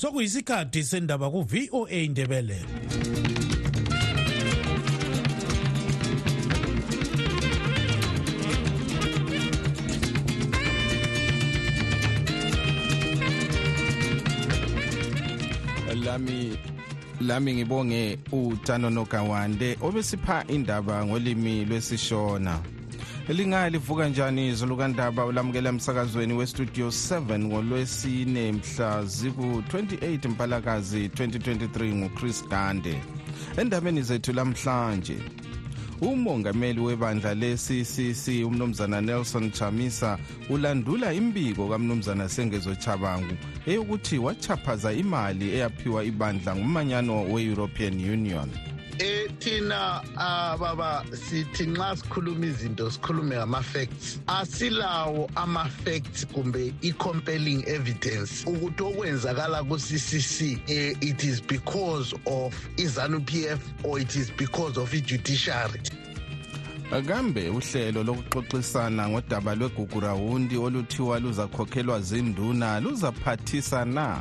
sokuyisikhathi sendaba ku-voa indebele lami lami ngibonge utano nogawande obesipha indaba ngolimi lwesishona. Linga livuka njani izulu kandaba ulamukela emsakazweni westudio 7 ngolwesine mhla ziku-28 mpalakazi 2023 nguchris gande. Endabeni zethu lamhlanje umongameli webandla le-ccc umnumzana nelson chamisa ulandula imbiko kamnumzana sengezo chabangu eyokuthi wachaphaza imali eyaphiwa ibandla ngumanyano we-european union eh thina ababa sithi nxa sikhuluma izinto sikhulume ngama-facts. Asilawo ama-facts kumbe i-compelling evidence ukuthi okwenzakala ku-ccc eh, it is because of izanu p f or it is because of i-judiciary. Kambe uhlelo lokuxoxisana ngodaba lwegugurawundi oluthiwa luzakhokhelwa zinduna luzaphathisa na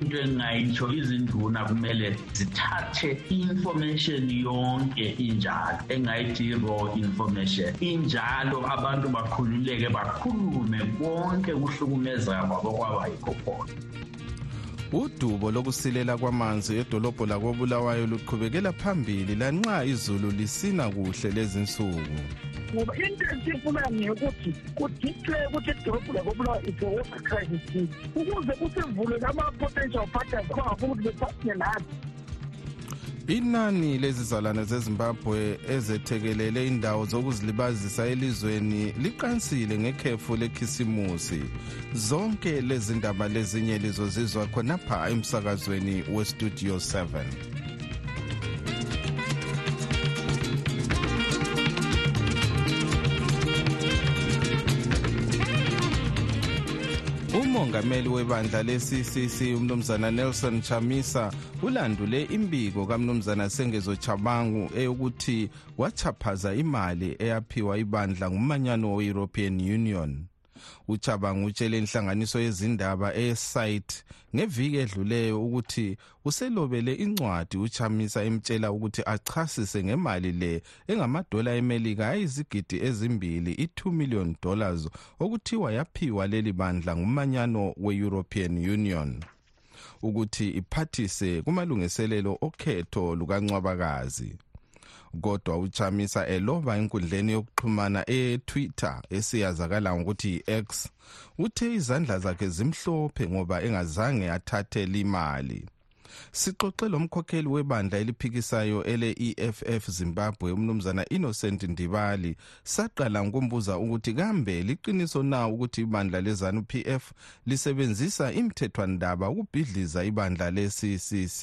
into engingayitsho izinduna kumele zithathe i-information yonke injalo. Engayithi i-raw information. Injalo abantu bakhululeke bakhulume konke kuhlukumezeka kwabo kwaba yikho khona. Udubo lokusilela kwamanzi edolobho lakobulawayo luqhubekela phambili lanxa izulu lisina kuhle lezinsuku. Ngoba into esifuna ngeyokuthi kudicwe ukuthi idolobho lakobulawa is a water crisis ukuze kusivulele ama-potential partners abangafuna ukuthi bepartne nathi inani lezizalwane zezimbabwe ezethekelele indawo zokuzilibazisa elizweni liqansile ngekhefu lekhisimusi. Zonke lezi ndaba lezinye lizozizwa khonapha emsakazweni westudio 7 umongameli webandla le-ccc umnumzana nelson chamisa ulandule imbiko kamnumzana sengezo chabangu eyokuthi wachaphaza imali eyaphiwa ibandla ngumanyano we-european union uchabangu utshele inhlanganiso yezindaba esite ngeviki edluleyo ukuthi uselobele incwadi uchamisa emtshela ukuthi achasise ngemali le engamadola emelika ayizigidi ezimbili i-2 million dollars okuthiwa yaphiwa leli bandla ngumanyano we-european union. Ukuthi iphathise kumalungiselelo okhetho lukancwabakazi. Kodwa uchamisa eloba enkundleni yokuxhumana etwitter esiyazakala ngokuthi yi-x uthe izandla zakhe zimhlophe ngoba engazange athathele imali. Sixoxe lomkhokheli webandla eliphikisayo ele-eff zimbabwe umnumzana innocent ndibali. Saqala ngokumbuza ukuthi kambe liqiniso na ukuthi ibandla lezanu p f lisebenzisa imthethwandaba ukubhidliza ibandla le-ccc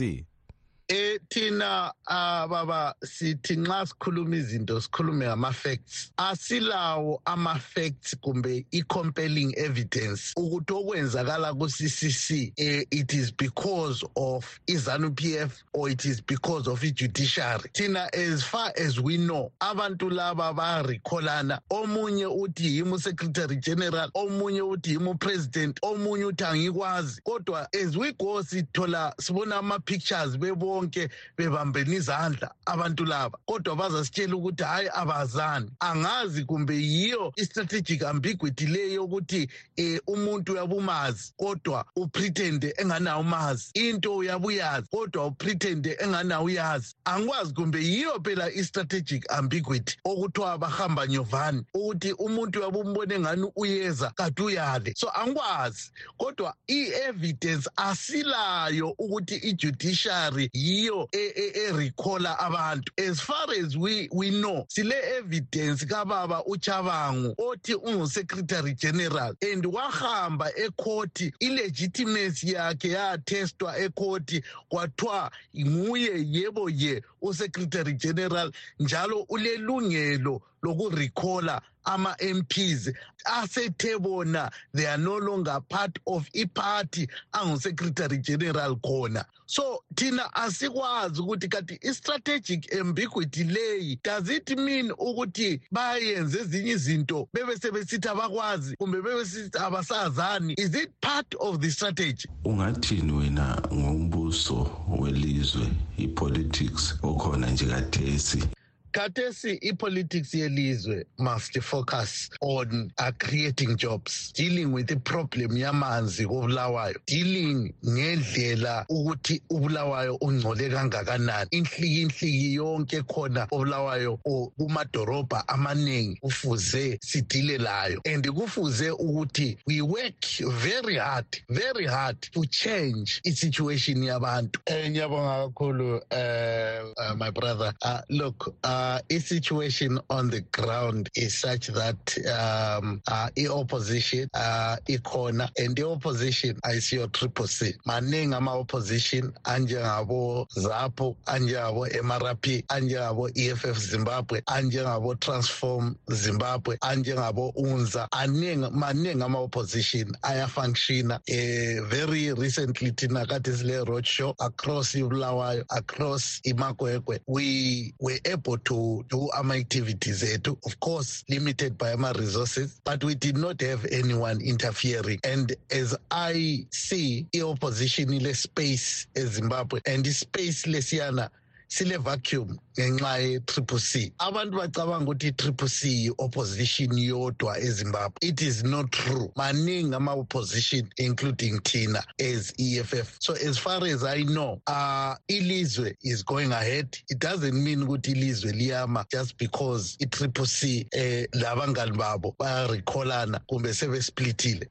eh thina ababa sithi nxa sikhuluma izinto sikhulume ngama-facts. Asilawo ama-facts kumbe i-compelling evidence ukuthi okwenzakala ku-ccc eh, it is because of izanu p f or it is because of i-judiciary. Thina as far as we know abantu laba bayarikholana omunye uthi yimi usecretary general omunye uthi yimi upresident omunye uthi angikwazi. Kodwa as we go sithola sibona ama-pictures bebo bonke bebambene izandla abantu laba. Kodwa bazasitshela ukuthi hayi abazani. Angazi kumbe yiyo i-strategic ambiguity leyo yokuthi um umuntu uyabumazi kodwa upretende enganawo umazi. Into uyabuyazi kodwa upretende enganawo uyazi. Angikwazi kumbe yiyo phela i-strategic ambiguity okuthiwa bahamba nyovani ukuthi umuntu uyabumbona engani uyeza kade uyale. So angikwazi. Kodwa i-evidence asilayo ukuthi i-judiciary yiyo erecalla abantu. As far as we, we know sile evidence kababa uchabangu othi ungusecretary general and wahamba ekhoti ilegitimacy yakhe yathestwa ekhoti kwathiwa nguye yebo ye usecretary general njalo ulelungelo lokurecalla ama-mps asethe bona they are no longer part of iparty angusecretary general khona. So thina asikwazi ukuthi kanti i-strategic ambiguity leyi does it mean ukuthi bayenze ezinye izinto bebe sebesithi abakwazi kumbe bebe sithi abasazani? Is it part of the strategy? Ungathini wena ngombuso welizwe i-politics okhona nje kathesi khathesi ipolitics yelizwe must focus on uh, creating jobs. Dealing with the problem yamanzi kobulawayo dealing ngendlela ukuthi ubulawayo ungcole kangakanani. Inhliki inhliki yonke khona obulawayo kumadorobha amaningi kufuze sidile layo. And kufuze ukuthi we work very hard very hard to change isituation yabantu. Eh, ngiyabonga kakhulu uh, uh, my brother. Uh, look uh, uh, situation on the ground is such that um, uh, i-opposition uh, ikhona and the opposition i-opposition ayisiyo triple c. Maningi ama-opposition anjengabo zapo anjengabo mrp anjengabo eff zimbabwe anjengabo transform zimbabwe anjengabo unza. Aningi maningi ama-opposition ayafunctiona uh, very recently thina kade sile road show across ibulawayo across imakwekwe we were able to do ama-activities ethu of course limited by ama-resources but we did not have anyone interfering. And as i see i-opposition ile-space ezimbabwe and ispace lesiyana sile vacuum ngenxa ye-triple c. Abantu bacabanga ukuthi i-triple c yi-opposition yodwa ezimbabwe. It is not true. Maningi ama-opposition including thina as eff so as far as i know uh, ilizwe is going ahead. It doesn't mean ukuthi ilizwe liyama just because i-triple c eh, labangani babo bayarecallana kumbe sebesplitile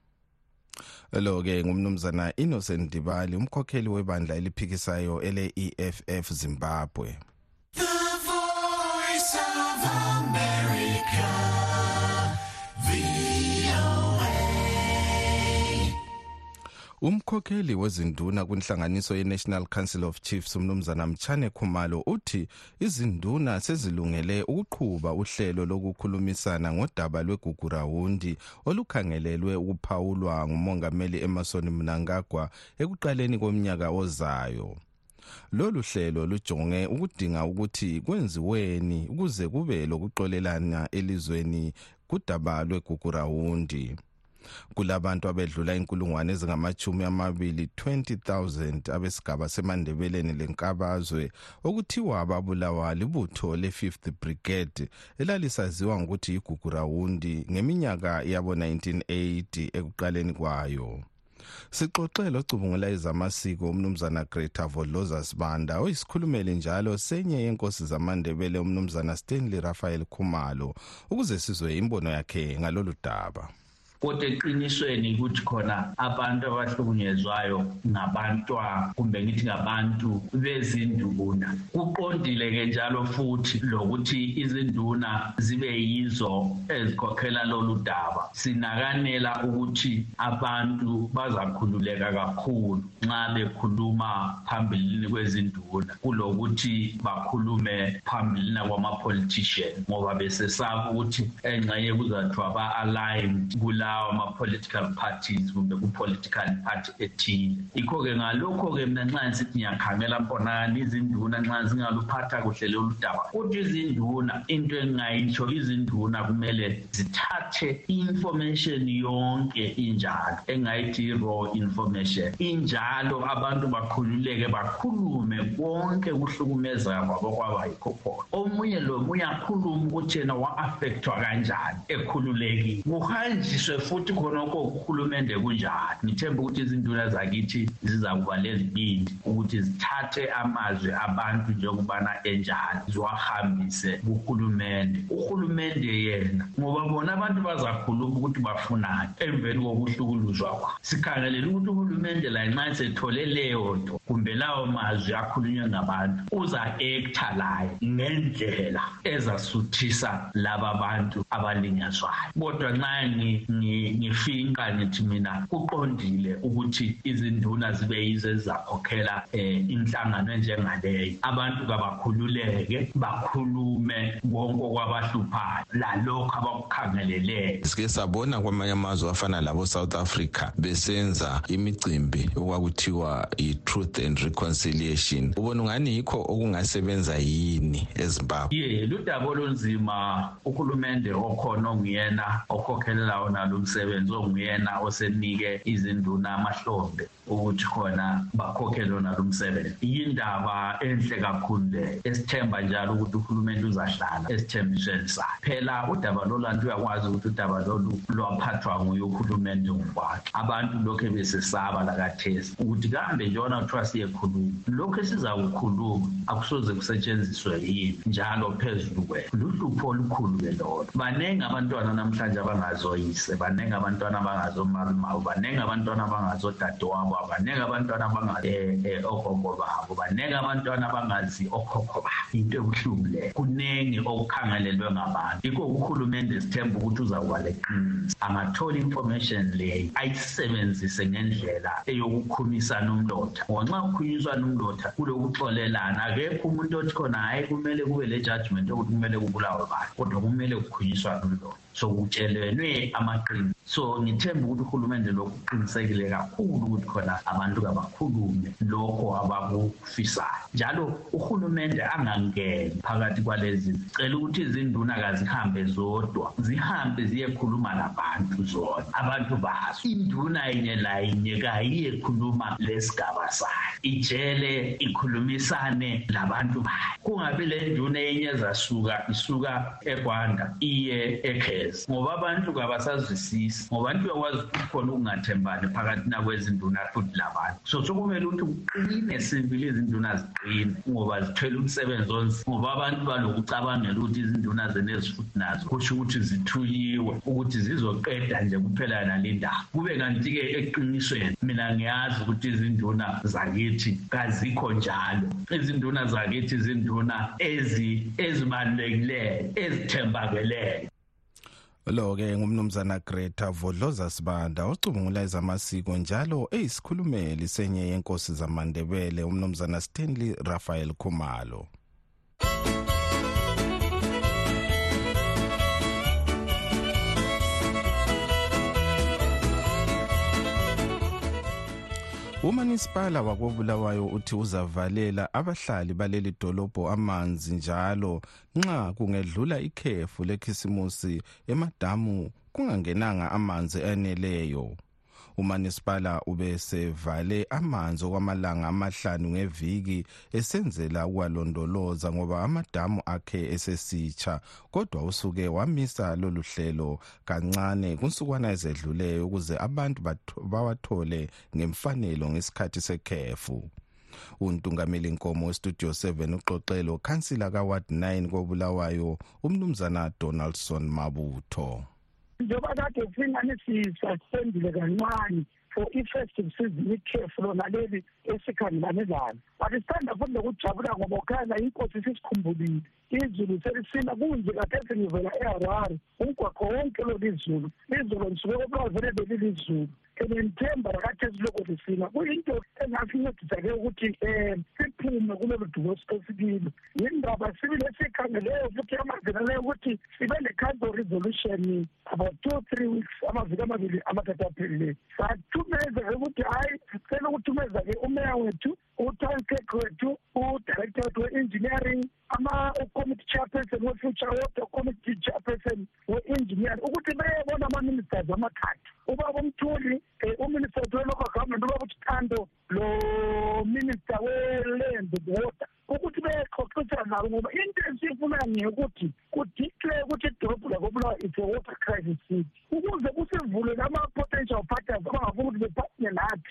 lo ke ngumnumzana Innocent Dibali umkhokheli webandla eliphikisayo ele EFF Zimbabwe. The voice of Umkhokheli wezinduna kwinhlanganiso yeNational Council of Chiefs umnumzana Mchane Khumalo uthi izinduna sezilungele ukuqhuba uhlelo lokukhulumisana ngodaba lwegugurawundi olukhangelelwe ukuphawulwa ngumongameli Emerson Mnangagwa ekuqaleni komnyaka ozayo. Lolu hlelo lujonge ukudinga ukuthi kwenziweni ukuze kube lokuxolelana elizweni kudaba lwegugurawundi. Kulabantu abedlula inkulungwane ezingamachumi amabili 20,000 abesigaba semandebeleni lenkabazwe okuthiwa babulawa libutho le-5th brigade elalisaziwa ngokuthi yigugurawundi ngeminyaka yabo 1980 ekuqaleni kwayo. Sixoxele ocubungula ezamasiko umnumzana greta vodloza sibanda oyisikhulumeli njalo senye yenkosi zamandebele umnumzana stanley raphael khumalo ukuze sizwe imbono yakhe ngalolu daba. Kodwa eqinisweni ukuthi khona abantu abahlukunyezwayo ngabantwa kumbe ngithi ngabantu bezinduna. Kuqondile-ke njalo futhi lokuthi izinduna zibe yizo ezikhokhela lolu daba. Sinakanela ukuthi abantu bazakhululeka kakhulu nxa bekhuluma phambilini kwezinduna kulokuthi bakhulume phambilini kwama-politician ngoba besesaba ukuthi engxenye kuzathiwa ba-aligned kula lawo ama-political parties kumbe ku-political party ethile. Yikho-ke ngalokho-ke mina nxa ngisithi ngiyakhangela mponani izinduna nxa zingaluphatha kuhle lolu daba kuthi izinduna into engingayitsho izinduna kumele zithathe i-information yonke injalo engayithi i-raw information. Injalo abantu bakhululeke bakhulume konke kuhlukumezeka kwabo kwaba yikho khona. Omunye lomunye akhulume ukuthi yena wa-affectwa kanjani ekhululekile. Kuhanjiswe futhi khonokho kuhulumende kunjani? Ngithemba ukuthi izinduna zakithi zizakuba lezibindi ukuthi zithathe amazwi abantu njengobana enjani ziwahambise kuhulumende. Uhulumende yena ngoba bona abantu bazakhuluma ukuthi bafunani emveni kokuhlukuluzwa kwa sikhangelele ukuthi uhulumende la nxa sethole leyo nto kumbe lawo mazwi akhulunywe ngabantu uza-ektha layo ngendlela ezasuthisa laba bantu abalinyazwayo. Kodwa nxa ngi- ngifinqa ngithi mina kuqondile ukuthi izinduna zibe yizo ezizakhokhela um inhlangano enjengaleyo. Abantu kabakhululeke bakhulume konke okwabahluphayo. Lalokho abakukhangeleleyo sike sabona kwamanye amazwe afana labo South Africa besenza imicimbi okwakuthiwa i-truth and reconciliation. Ubona ungani yikho okungasebenza yini eZimbabwe? Ye ludaba olunzima uhulumende okhona onguyena okhokhelela wona lo msebenzi onguyena osenike izinduna amahlombe ukuthi khona bakhokhele wona lo msebenzi yindaba enhle kakhulu le esithemba njalo ukuthi uhulumende uzahlala esithembisweni sakhe. Phela udaba lolantu uyakwazi ukuthi udaba lolu lwaphathwa nguye uhulumende ngokwakhe abantu lokhu besesaba lakathesi ukuthi kambe njona kuthiwa siyekhuluma lokhu esizakukhuluma akusoze kusetshenziswe yini? Njalo phezulu kwethu luhlupho olukhulu-ke lolo. Baningi abantwana namhlanje abangazoyise baningi abantwana abangazomalumawo baningi abantwana abangazodadewabo baningi abantwana abangazi um ogogo babo baningi abantwana abangazi okhokho babo. Into ebuhlungu leyo kuningi okukhangelelwe ngabantu. Yikho uhulumende sithemba ukuthi uzawuba leqiniso angathola information leyo ayisebenzise ngendlela eyokukhumisana umlotha ngoba nxa kukhulunyiswana umlotha kulokuxolelana. Akekho umuntu othi khona hhayi kumele kube le judgment yokuthi kumele kubulawe bani. Kodwa kumele kukhunyiswana umlotha so kutshelwenwe amaqiniso so ngithemba ukuthi uhulumende lokhu uqinisekile kakhulu ukuthi khona abantu kabakhulume lokho abakufisayo njalo uhulumende angangeni phakathi kwalezi cela ukuthi izinduna kazihambe zodwa zihambe ziyekhuluma labantu zona abantu bazo. Induna yinye layinye kayiyekhuluma lesigaba sayo ijele ikhulumisane labantu bayo. Kungabi le nduna enye ezasuka isuka egwanda iye ekhezi ngoba abantu kabasazwisisi. Ngoba abantu uyakwazi ukuthi khona ukungathembani phakathi nakwezinduna futhi labantu so sokumele ukuthi kuqine sibili izinduna ziqine ngoba zithwele umsebenzi onzima ngoba abantu balokucabangela ukuthi izinduna zenezi futhi nazo kusho ukuthi zithuyiwe ukuthi zizoqeda nje kuphela nale ndaba. Kube kanti-ke eqinisweni mina ngiyazi ukuthi izinduna zakithi kazikho njalo. Izinduna zakithi izinduna ezi ezibalulekileyo ezithembakeleyo. Lo-ke ngumnumzana greta vodloza sibanda ocubungula ezamasiko njalo eyisikhulumeli senye yenkosi zamandebele umnumzana stanley raphael khumalo. Umanisipala wakobulawayo uthi uzavalela abahlali baleli dolobho amanzi njalo nxa kungedlula ikhefu lekhisimusi emadamu kungangenanga amanzi eneleyo umanisipala ubesevale amanzi okwamalanga amahlanu ngeviki esenzela ukwalondoloza ngoba amadamu akhe esesitsha kodwa usuke wamisa lolu hlelo kancane kunsukwana ezedluleyo ukuze abantu bawathole ngemfanelo ngesikhathi sekhefu. Untungameli nkomo westudio 7 uxoxelo khansila kaward 9 kobulawayo umnumzana donaldson mabutho. Njengoba kade singani sisaspendile kancane for i-festive season ikhefu lona leli esikhangelane lalo but sithanda futhi nokujabula ngoba ukhanya inkosi sisikhumbulile izulu selisina kunje kade sengivela eharare umgwaqo wonke lolu izulu izulu ngisuke kobuka vele belilizulu and ngithemba lakade silokho lisina kuyinto engasincedisa-ke ukuthi um siphume kulolu divorce esikilo yindaba sibili esiyikhangeleyo futhi amazinaleyo ukuthi sibe ne-council resolution about two three weeks amaviki amabili amathathu aphelileyo sathumeza-ke ukuthi hhayi sicela ukuthumeza-ke umeya wethu u-town clerk wethu udirector wethu we-engineering ama-committee chairperson we-future water committee chairperson we-engineering ukuthi beyebona ama-ministers amathathu ubaba umthuli um uminister wethu we-local government ubaba uthando lo minister we-land water ukuthi bexoxisana nabo ngoba into esiyifunayo ngeyokuthi kudiclare ukuthi idolobho lakobulawa it's a water crisis city. Ukuze kusivulele ama-potential partners abangafuna ukuthi bepartne nathi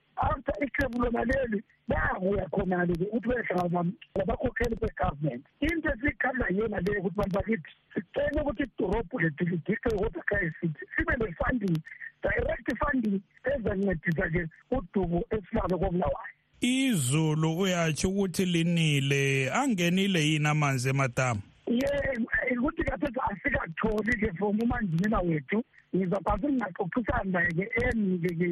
after ikhefu lona leli bayabuya khonale-ke ukuthi behlangana labakhokheli be-government into esiyikhala yiyona leyo ukuthi bantu bakithi sicele ukuthi idorobhu lethu lidiqe water crisis sibe ne-funding direct funding ezancedisa-ke udubo esilalo kobulawayo izulu uyatsho ukuthi linile angenile yini amanzi emadamu ye ukuthi kathethi asikatholi-ke from umanjinela wethu ngizabhase ngingaxoxisana naye-ke enike-ke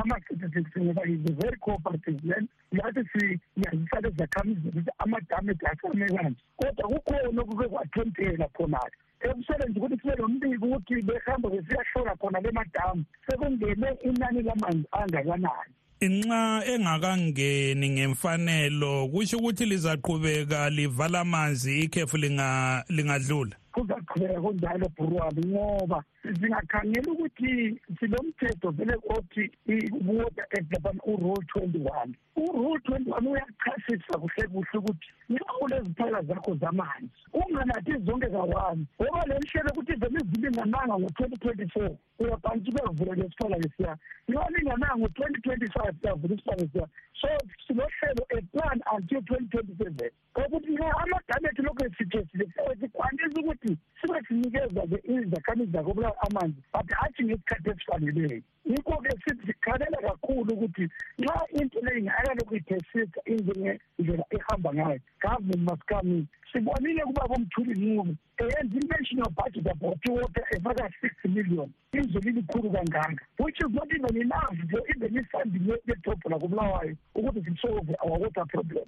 ama-statistics ngoba is a very cooperative man. Yathi siyazisa lezi zakhamizi ukuthi amadamu ethu asame kanje kodwa kukhona okuke kwathentela khonale ekusele nje ukuthi sibe lombiko ukuthi behamba besiyahlola khona le madamu sekungene inani lamanzi angakanani. Nxa engakangeni ngemfanelo kusho ukuthi lizaqhubeka livala amanzi ikhefu linga- lingadlula. Kuzaqhubeka kunjalo burwani ngoba singakhangela ukuthi silomthetho vele othi i-water act laphana u-rule twenty one u-rule twenty one uyachasisa kuhle kuhle ukuthi nxa uleziphala zakho zamanzi unganathi zonke kawane ngoba le nhlelo ukuthi vele zilingananga ngo-twenty twenty four uyabhanti kuyavula lesiphala lesiya nxa lingananga ngo-twenty twenty five kuyavula isiphala lesiya so silohlelo a plan until twenty twenty seven ukuthi nxa amadamu ethu lokhu esithesile sikwanisa ukuthi sibe sinikeza-ke izakhamizi zakobulawa amanzi but hathi ngesikhathi esifaneleyo. Yikho-ke sithi sikhalela kakhulu ukuthi nxa into leyi ngayakalokhu ithesisa injengendlela ehamba ngayo government must come in. Sibonile kuba bomthuli nqubo eyenza i-national budget about water efaka six million izwe lilikhulu kangaka which is not even enough for even ifunding yedobho lakobulawayo ukuthi sisolve our water problem.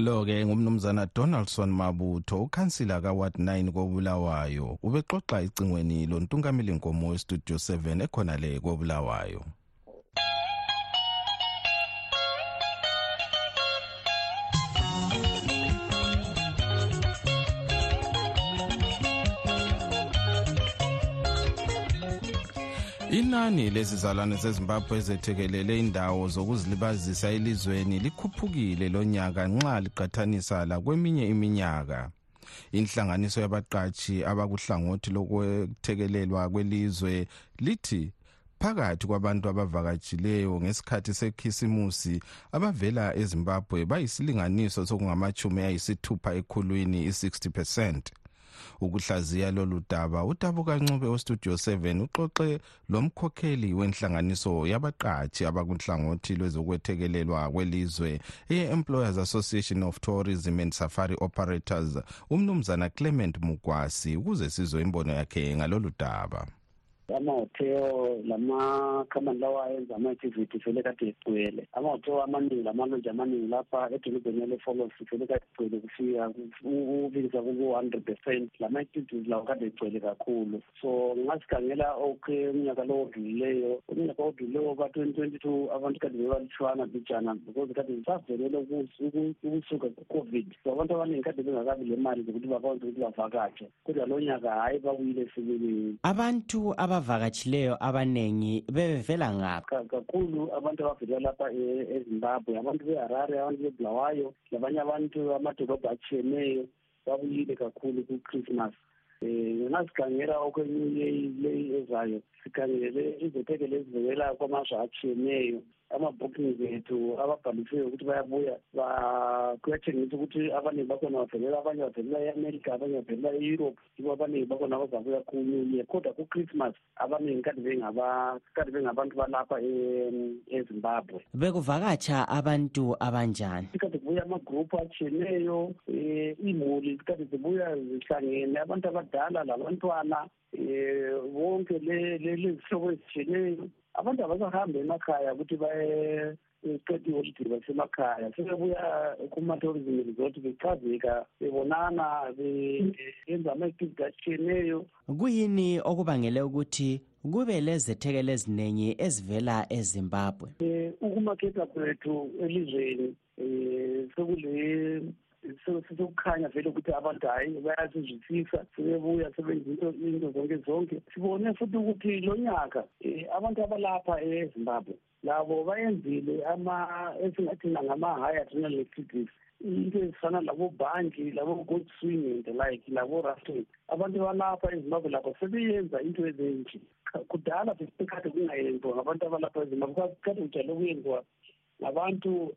Lo-ke ngumnumzana donaldson mabutho ukhansila kaward 9 kobulawayo. Ubexoxa icingweni lontungameli nkomo westudio 7 ekhona le kobulawayo. Inani lezizalwane zezimbabwe ezethekelele indawo zokuzilibazisa elizweni likhuphukile lonyaka nxa liqathanisa lakweminye iminyaka. Inhlanganiso yabaqatshi abakuhlangothi lokwethekelelwa kwelizwe lithi phakathi kwabantu abavakatshileyo ngesikhathi sekhisimusi abavela ezimbabwe bayisilinganiso sokungamachumi ayisithupha ekhulwini i-60 percent ukuhlaziya lolu daba utabukancube westudio 7 uxoxe lomkhokheli wenhlanganiso yabaqatshi abakunhlangothi lwezokwethekelelwa kwelizwe eye-employers association of tourism and safari operators umnumzana clement mugwasi ukuze sizwe imbono yakhe ngalolu daba amahotelo lamakhamani lawa ayenza ama-activity vele kade egcwele amahotelo amaningi lamaloji amaningi lapha edolobheni yale-folos vele kade egcwele kufika ufikisa kuku-hundred percent. Lama-activities lawo kade egcwele kakhulu so ngasikhangela oke umnyaka lowo odlulileyo umnyaka odlulileyo ka-twenty twenty two abantu kade bebalutshwana bijana because kade savelele ukusuka ku-covid so abantu abaningi kade bengakabi le mali zokuthi bakwazi ukuthi bavakatshe kodwa lo nyaka hhayi babuyile sibilini abantu abavakatshileyo abanengi bebevela ngaphi Ka- kakhulu abantu abavela lapha e- ezimbabwe abantu beharare abantu bebulawayo labanye abantu amadolobho atshiyeneyo babuyile kakhulu ku-christmas. Um ngasikhangela okweminye leyi ezayo sikhangele izetekelo ezivela kwamazwe atshiyeneyo ama-bookings ethu ababhalisiwe ukuthi bayabuya ba- kuyatshengisa ukuthi abaningi bakhona bavelela abanye bavelela e-america abanye bavelela e-europe yibo abaningi bakhona bazabuya ku-new year kodwa ku-christmas abaningi kade bengaba- kade bengabantu balapha e- ezimbabwe. Bekuvakatsha abantu abanjani? Kade kubuya amagruphu atshiyeneyo um iimuli kade zibuya zihlangene abantu abadala labantwana um le- le- lezihlobo ezitshiyeneyo abantu abasahambi emakhaya ukuthi baye qeda iholide basemakhaya. Sebebuya kuma-tourism resort bechazeka bebonana benza ama-activity atshiyeneyo kuyini okubangele ukuthi kube lezethekelo eziningi ezivela ezimbabwe? Um ukumaketha kwethu elizweni um sekule se- sekukhanya vele ukuthi abantu hhayi bayasizwisisa sebebuya sebenza into into zonke zonke. Sibone futhi ukuthi lo nyaka um abantu abalapha ezimbabwe labo bayenzile ama esingathina ngama-high adrenal activities into ezifana labo-bangi labo-goat swing and the like labo-rafting abantu balapha ezimbabwe lapho sebeyenza into ezinje kudala besikade kungayenziwa ngabantu abalapha ezimbabwe kade kujale ukuyenziwa ngabantu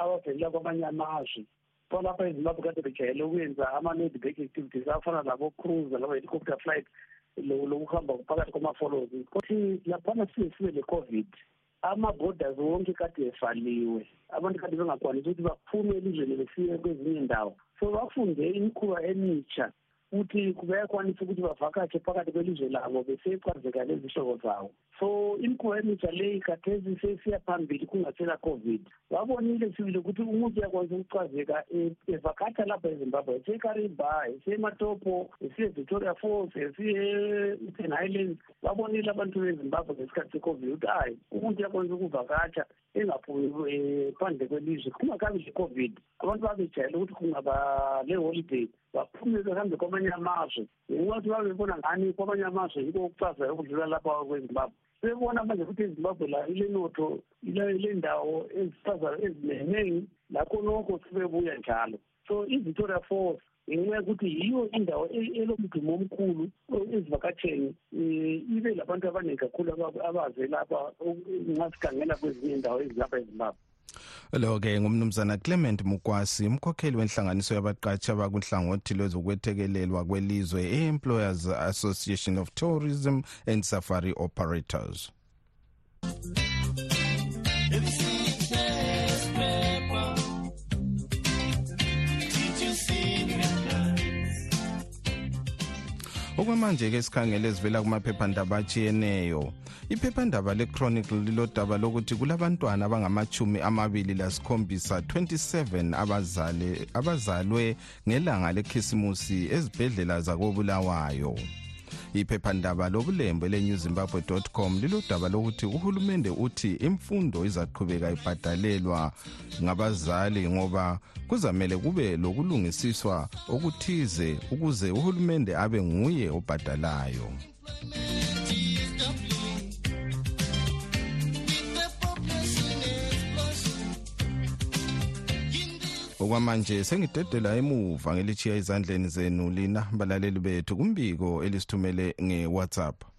abavelela kwamanye amazwe. Balapha ezimbabwe kade bejayele ukwenza ama-ned back activities afana labo-cruise labo-helicopter flight lokuhamba phakathi kwama-follows. Kothi laphana siye sibe le-covid ama-borders wonke kade efaliwe. Abantu kade bengakwanisi ukuthi baphume elizweni besiye kwezinye indawo so bafunde imikhuba emitsha ukuthi bayakwanisa ukuthi bavakatshe phakathi kwelizwe labo besecazeka lezihlobo zawo so emitsha leyi khathesi sesiya phambili kungasela covid. Babonile sibili ukuthi umuntu uyakwanisa ukucazeka evakatsha lapha ezimbabwe esekariba esematopo esiye-victoria falls esiye-eastern highlands. Babonile abantu bezimbabwe ngesikhathi secovid ukuthi hayi umuntu uyakwanisa ukuvakatsha engaphumi phandle kwelizwe kungakabi le-covid abantu babejayele ukuthi kungaba le-holiday baphume behambe kwamanye amazwe. Ngenxa yokuthi babebona ngani kwamanye amazwe yiko okucazayo ukudlula lapha kwezimbabwe sebebona manje ukuthi ezimbabwe la ilenotho ile ndawo ezichazayo ezineningi lakho nokho sibebuya njalo. So i-victoria falls ngenxa yokuthi yiyo indawo elomdumo omkhulu ezivakatsheni um ibe labantu abaningi kakhulu abaze lapha ngasikhangela kwezinye indawo ezilapha ezimbabwe lo-ke ngumnumzana clement mukwasi umkhokheli wenhlanganiso yabaqatshi abakuhlangothi lwezokwethekelelwa kwelizwe i-employers association of tourism and safari operators okwamanje-ke sikhangele ezivela kumaphephandaba atshiyeneyo. Iphephandaba le-chronicle lilodaba lokuthi kulabantwana abangamachumi amabili lasikhombisa 27 abazale abazalwe ngelanga lekhisimusi ezibhedlela zakobulawayo iphephandaba lobulembe le-new zimbabwe com lilodaba lokuthi uhulumende uthi imfundo izaqhubeka ibhadalelwa ngabazali ngoba kuzamele kube lokulungisiswa okuthize ukuze uhulumende abe nguye obhadalayo. Okwamanje sengidedela emuva ngelitshiya ezandleni zenu lina balaleli bethu kumbiko elisithumele nge-whatsapp.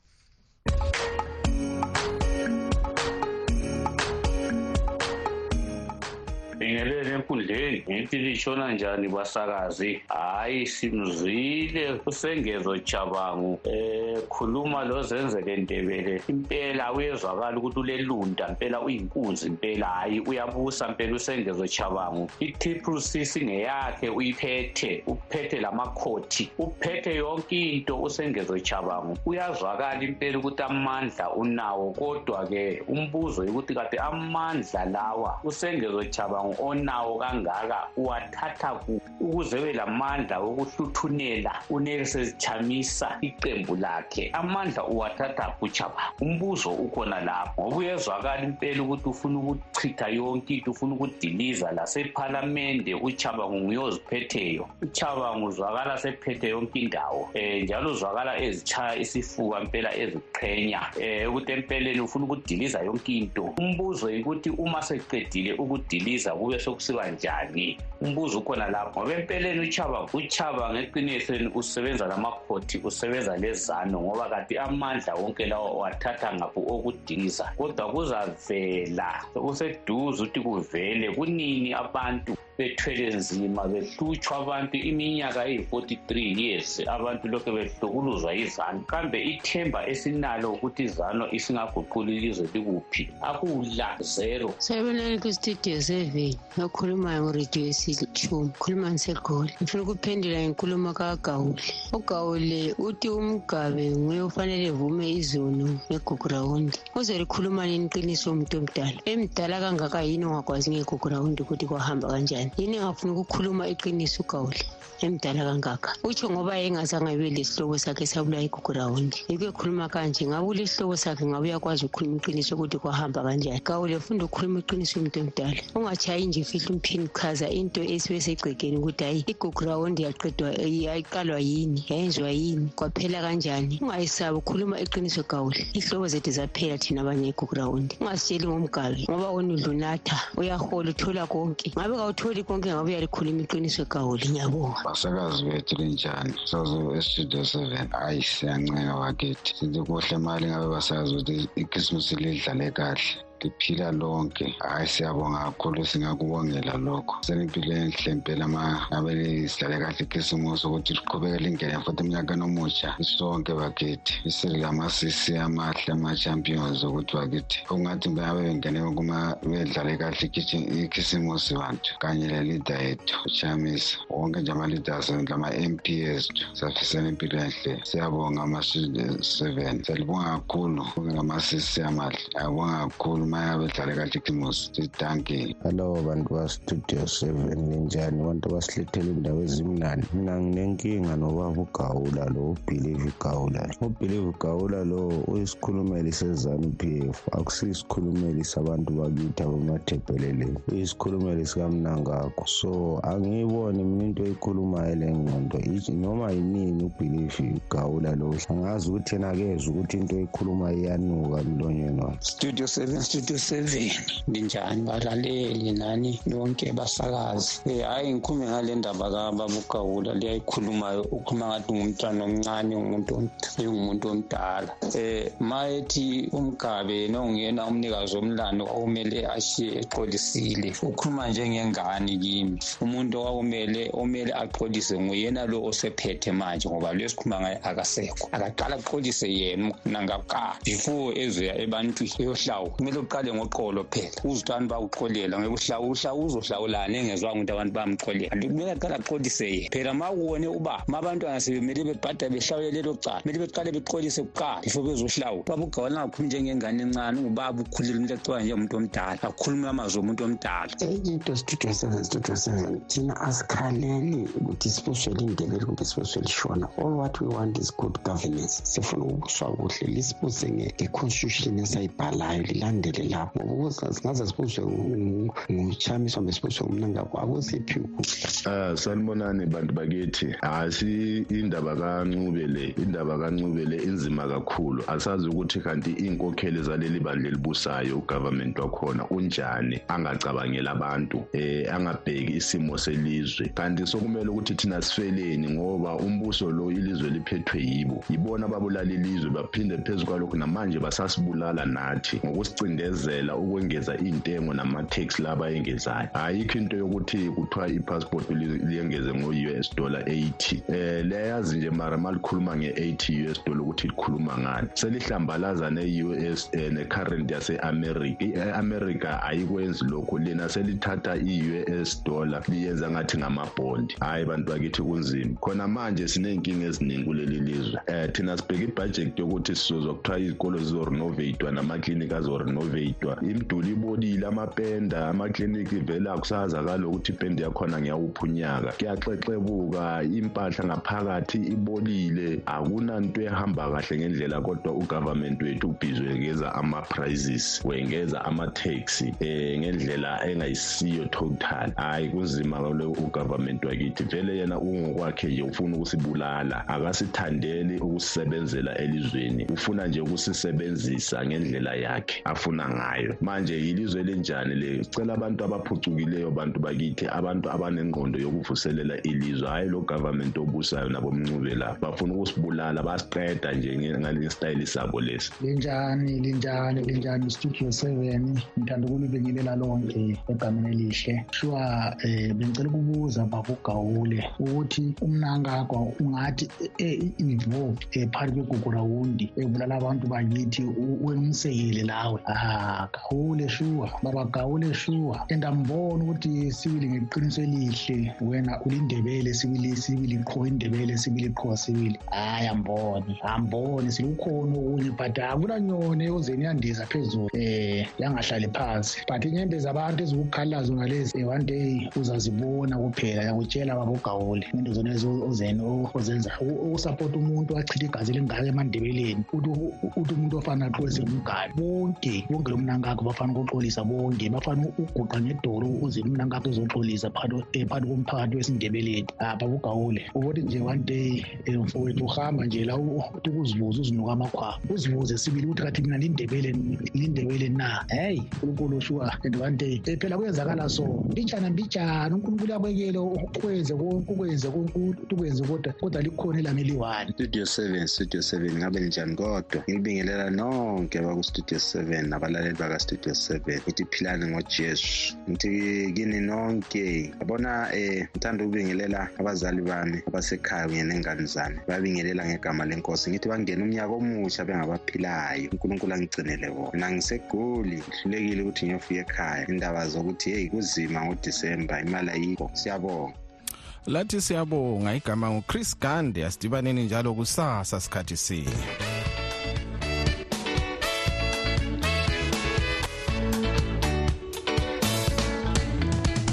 Enkundleni ngithi litshona njani basakazi hhayi simzwile usengezo jabangu eh khuluma lozenzele ndebele. Impela uyezwakala ukuthi ulelunda mpela uyinkunzi mpela hhayi uyabusa mpela usengezo jabangu i-triple c singeyakhe uyiphethe uphethe lamakhothi uphethe yonke into usengezo jabangu uyazwakala impela ukuthi amandla unawo kodwa-ke umbuzo yokuthi kade amandla lawa usengezo jabangu onawo kangaka uwathatha kuphi ukuze ebe lamandla wokuhluthunela unelson chamisa iqembu lakhe. Amandla uwathatha kuchaba umbuzo ukhona lapho. Ngoba uyezwakala impela ukuthi ufuna ukuchitha yonke into ufuna ukudiliza lasephalamende uchabangu nguye oziphetheyo uchabangu uzwakala sephethe yonke indawo um njalo uzwakala ezitshaya isifuba mpela eziqhenya um ukuthi empeleni ufuna ukudiliza yonke into. Umbuzo yikuthi uma seqedile ukudiliza kube sokusiba njani umbuzo ukhona lapho. Ngoba empeleni uchaba uchaba ngeqinisweni usebenza lamakhothi usebenza lezano ngoba kati amandla wonke lawo wathatha ngapho okudiliza kodwa kuzavela kuseduze ukuthi kuvele kunini abantu bethwele nzima behlutshwa abantu iminyaka eyi-43 years. Abantu lokhu behlukuluzwa yizano kambe ithemba esinalo ukuthi izano isingaguquli ilizwe likuphi? Akula zero. Sabonani kustudio seven okhulumayo nguradio yesishumi khuluma ngisegoli ngifuna ukuphendula ngenkulumo kagawule ugawule uthi umgabe nguye ufanele evume izono ngegugurawundi uzelikhuluma nini iqiniso umuntu omdala? Emdala kangaka yini ungakwazi ngegugurawundi ukuthi kwahamba kanjani kanjani yini engafuni ukukhuluma iqiniso ugawule emdala kangaka. Utsho ngoba engazange abe lesihlobo sakhe sabulawa igugurawundi yikho ekhuluma kanje ngabe ulesihlobo sakhe ngabe uyakwazi ukukhuluma iqiniso ukuthi kwahamba kanjani? Gawule funda ukukhuluma iqiniso umuntu omdala ungatshayi nje fihla umphini chaza into esibe segcekeni ukuthi hayi igugurawundi yaqedwa yayiqalwa yini yayenziwa yini kwaphela kanjani? Ungayisabi ukhuluma iqiniso gawule ihlobo zethu zaphela thina abanye igugurawundi ungasitsheli ngomgabe ngoba wena udlunatha uyahola uthola konke. Ngabe kawutholi konke ngabe uyalikhuluma iqiniso gawule ngiyabonga basakazi bethu linjani sazo estudio seven hayi siyanceka wakithi sithi kuhle mali ngabe basakazi ukuthi ikrismasi lidlale kahle. Liphila lonke. Hayi siyabonga kakhulu singakubongela lokho. Senimpilo enhle mpela ma ngabe lisidlale kahle ikhisimusi ukuthi liqhubeke lingene futhi emnyakeni omutsha sonke bakithi. Isilamasisi amahle ama-champions ukuthi bakithi. Okungathi ngabe bengene kuma bedlale kahle ikhisimusi bantu kanye le lida yethu uchamisa wonke nje ama-leaders lama-m p ethu safisela impilo enhle. Siyabonga ama-seven siyalibonga kakhulu ngamasisi amahle. Ayabonga kakhulu uma bedlale kaJigimus Danke hello bantu bastudio 7 ninjani? Abantu basilethele indawo ezimnandi. Mina nginenkinga nobaba ugawula lo ubhilive ugawula ubhilive ugawula lo uyisikhulumeli sezanu pf akusiyisikhulumeli sabantu bakithi abamathebheleleni uyisikhulumeli sikamnangakho so angiyiboni mina into eyikhulumayo le ngqondo. Noma yinini ubhilive ugawula lo angazi ukuthi yena kezwe ukuthi into eyikhulumayo iyanuka emlonyeni wakhe. Studio 7 zethu 7 ninjani? Balaleli nani? Nonke basakazi. Um hhayi ngikhulume ngale ndaba kababugawula liyayikhulumayo ukhuluma ngathi ngumntwana omncane ngingumuntu omdala. Um ma ethi umgabe nongena umnikazi womlando okumele ashiye exolisile ukhuluma njengengane kimi. Umuntu owakumele omele axolise nguyena lo osephethe manje ngoba lo esikhuluma ngaye akasekho. Akaqala axolise yena nangakuqala before ezoya ebantwini eyohlawu kumele uqale ngoqolo phela. Uzutani bakuxolela ngeke uhlawu uhlawu uzohlawulani engezwanga ukuthi abantu bayamxolela kumele aqale aqolise yena. Phela ma kuwone uba ma abantwana sebemele bebhada behlawule lelo cala kumele beqale beqolise kuqala before bezohlawula. Baba ugawala angakhulumi njengengane encane ungubaba ukhulile umuntu acaba njengomuntu omdala akhulume amazwi omuntu omdala. Into studio seven studio seven thina asikhaleli ukuthi sibuswele indebele kumbe sibuswele ishona all what we want is good governance. Sifuna ukubuswa kuhle lisibuse ngeconstitution esayibhalayo lilandele lapho ngoba singaze sibuswe nguchamiso kumbe sibuswe ngumnangakho akusiphi Ah sanibonani bantu bakithi? Asi indaba kancube le indaba kancube le inzima kakhulu. Asazi ukuthi kanti inkokheli zaleli bandla elibusayo ugovernment wakhona unjani angacabangela abantu eh angabheki isimo selizwe. Kanti sokumele ukuthi thina sifeleni ngoba umbuso lo ilizwe liphethwe yibo. Yibona ababulala ilizwe baphinde phezu kwalokho namanje basasibulala nathi. Ngokusicindezela ukwengeza intengo nama-tax laba engezayo ayikho into yokuthi kuthiwa i-passport liyengeze ngo-us dollar 80 eh leyazi nje mara malikhuluma nge-80 us dollar ukuthi likhuluma ngani selihlambalaza ne-us eh, ne-current yase-america i-america ayikwenzi lokho lina selithatha i-us dollar liyenza ngathi ngamabhondi hhayi bantu bakithi kunzima. Khona manje siney'nkinga eziningi kuleli lizwe. Um thina sibheke ibhajethi yokuthi sizozwa kuthiwa izikolo zizorenovate-wa namaklinikhi azorenovate-wa imiduli ibonile amapenda amaklinikhi vele akusazakala ukuthi ipende yakhona ngiyawuphi unyaka. Kuyaxexebuka impahla ngaphakathi ibolile akunanto ehamba kahle ngendlela kodwa ugovernment wethu ubhizi wengeza ama-prices wengeza ama-taxi um ngendlela engayisiyo total. Hhayi kunzima kalo ugovernment wakithi. Vele yena ungokwakhe nje ufuna ukusibulala akasithandeli ukusisebenzela elizweni. Ufuna nje ukusisebenzisa ngendlela yakhe afuna ngayo manje yilizwe elinjani le sicela abantu abaphucukileyo bantu bakithi abantu abanengqondo yokuvuselela ilizwe hhayi lo government obusayo nabomncube la bafuna ukusibulala basiqeda nje ngesitayili sabo lesi linjani linjani linjani studio seven ngithanda ukulibingelela lonke egameni elihle shuwa um bengicela ukubuza babugawule ukuthi umnankakho ungathi involved um phakathi kwegugurawundi ebulala abantu bakithi wemsekele lawe ya gawule shuwa baba gawule shuwa. And ambona ukuthi sibili ngeqiniso elihle. Wena ulindebele sibili sibili qho indebele sibili qho sibili. Hayi amboni amboni. Silukhona okunye but akulanyone ozeni yandiza phezulu. Eh yangahlali phansi. But inyembezi abantu ezikukhalazo ngalezi eh, one day uzazibona kuphela yakutshela babogawule into zona ozeni ozenza ukusapota umuntu achithe igazi elingaka emandebeleni. Uthi umuntu ofana aqolise umgani bonke bonke lo mnankakho bafana ukuxolisa bonke bafana uguqa ngedoro uze umnankakho uzoxolisa phakathi komphakathi wesindebeleni. Apha bugawule ubothi nje one day um mfowethu uhamba nje la uthi ukuzibuza uzinuka amakhwaba. Uzibuze sibili ukuthi kathi mina lindebele lindebele na? Heyi unkulunkulu shuwa and one day um phela kuyenzakala so. Mbijana mbijana unkulunkulu uyabekele ukwenze konke ukwenze ukwenze kodwa kodwa likhona elami eliyi-one studio seven studio seven ngabe linjani kodwa? Ngilibingelela nonke baku-studio seven nabalaleli baka-studio seven ngithi philani ngojesu. Ngithi kini nonke yabona um ngithanda ukubingelela abazali bami abasekhaya kunye nengane zami. Babingelela ngegama lenkosi. Ngithi bangene umnyaka omusha bengabaphilayo. Unkulunkulu angigcinele bona. Mina ngisegoli ngihlulekile ukuthi ngiyofika ekhaya. Indaba zokuthi heyi kuzima ngodisemba imali ayikho. Siyabonga. Lathi siyabonga igama nguchris gande. Asidibaneni njalo kusasa sikhathi sinye.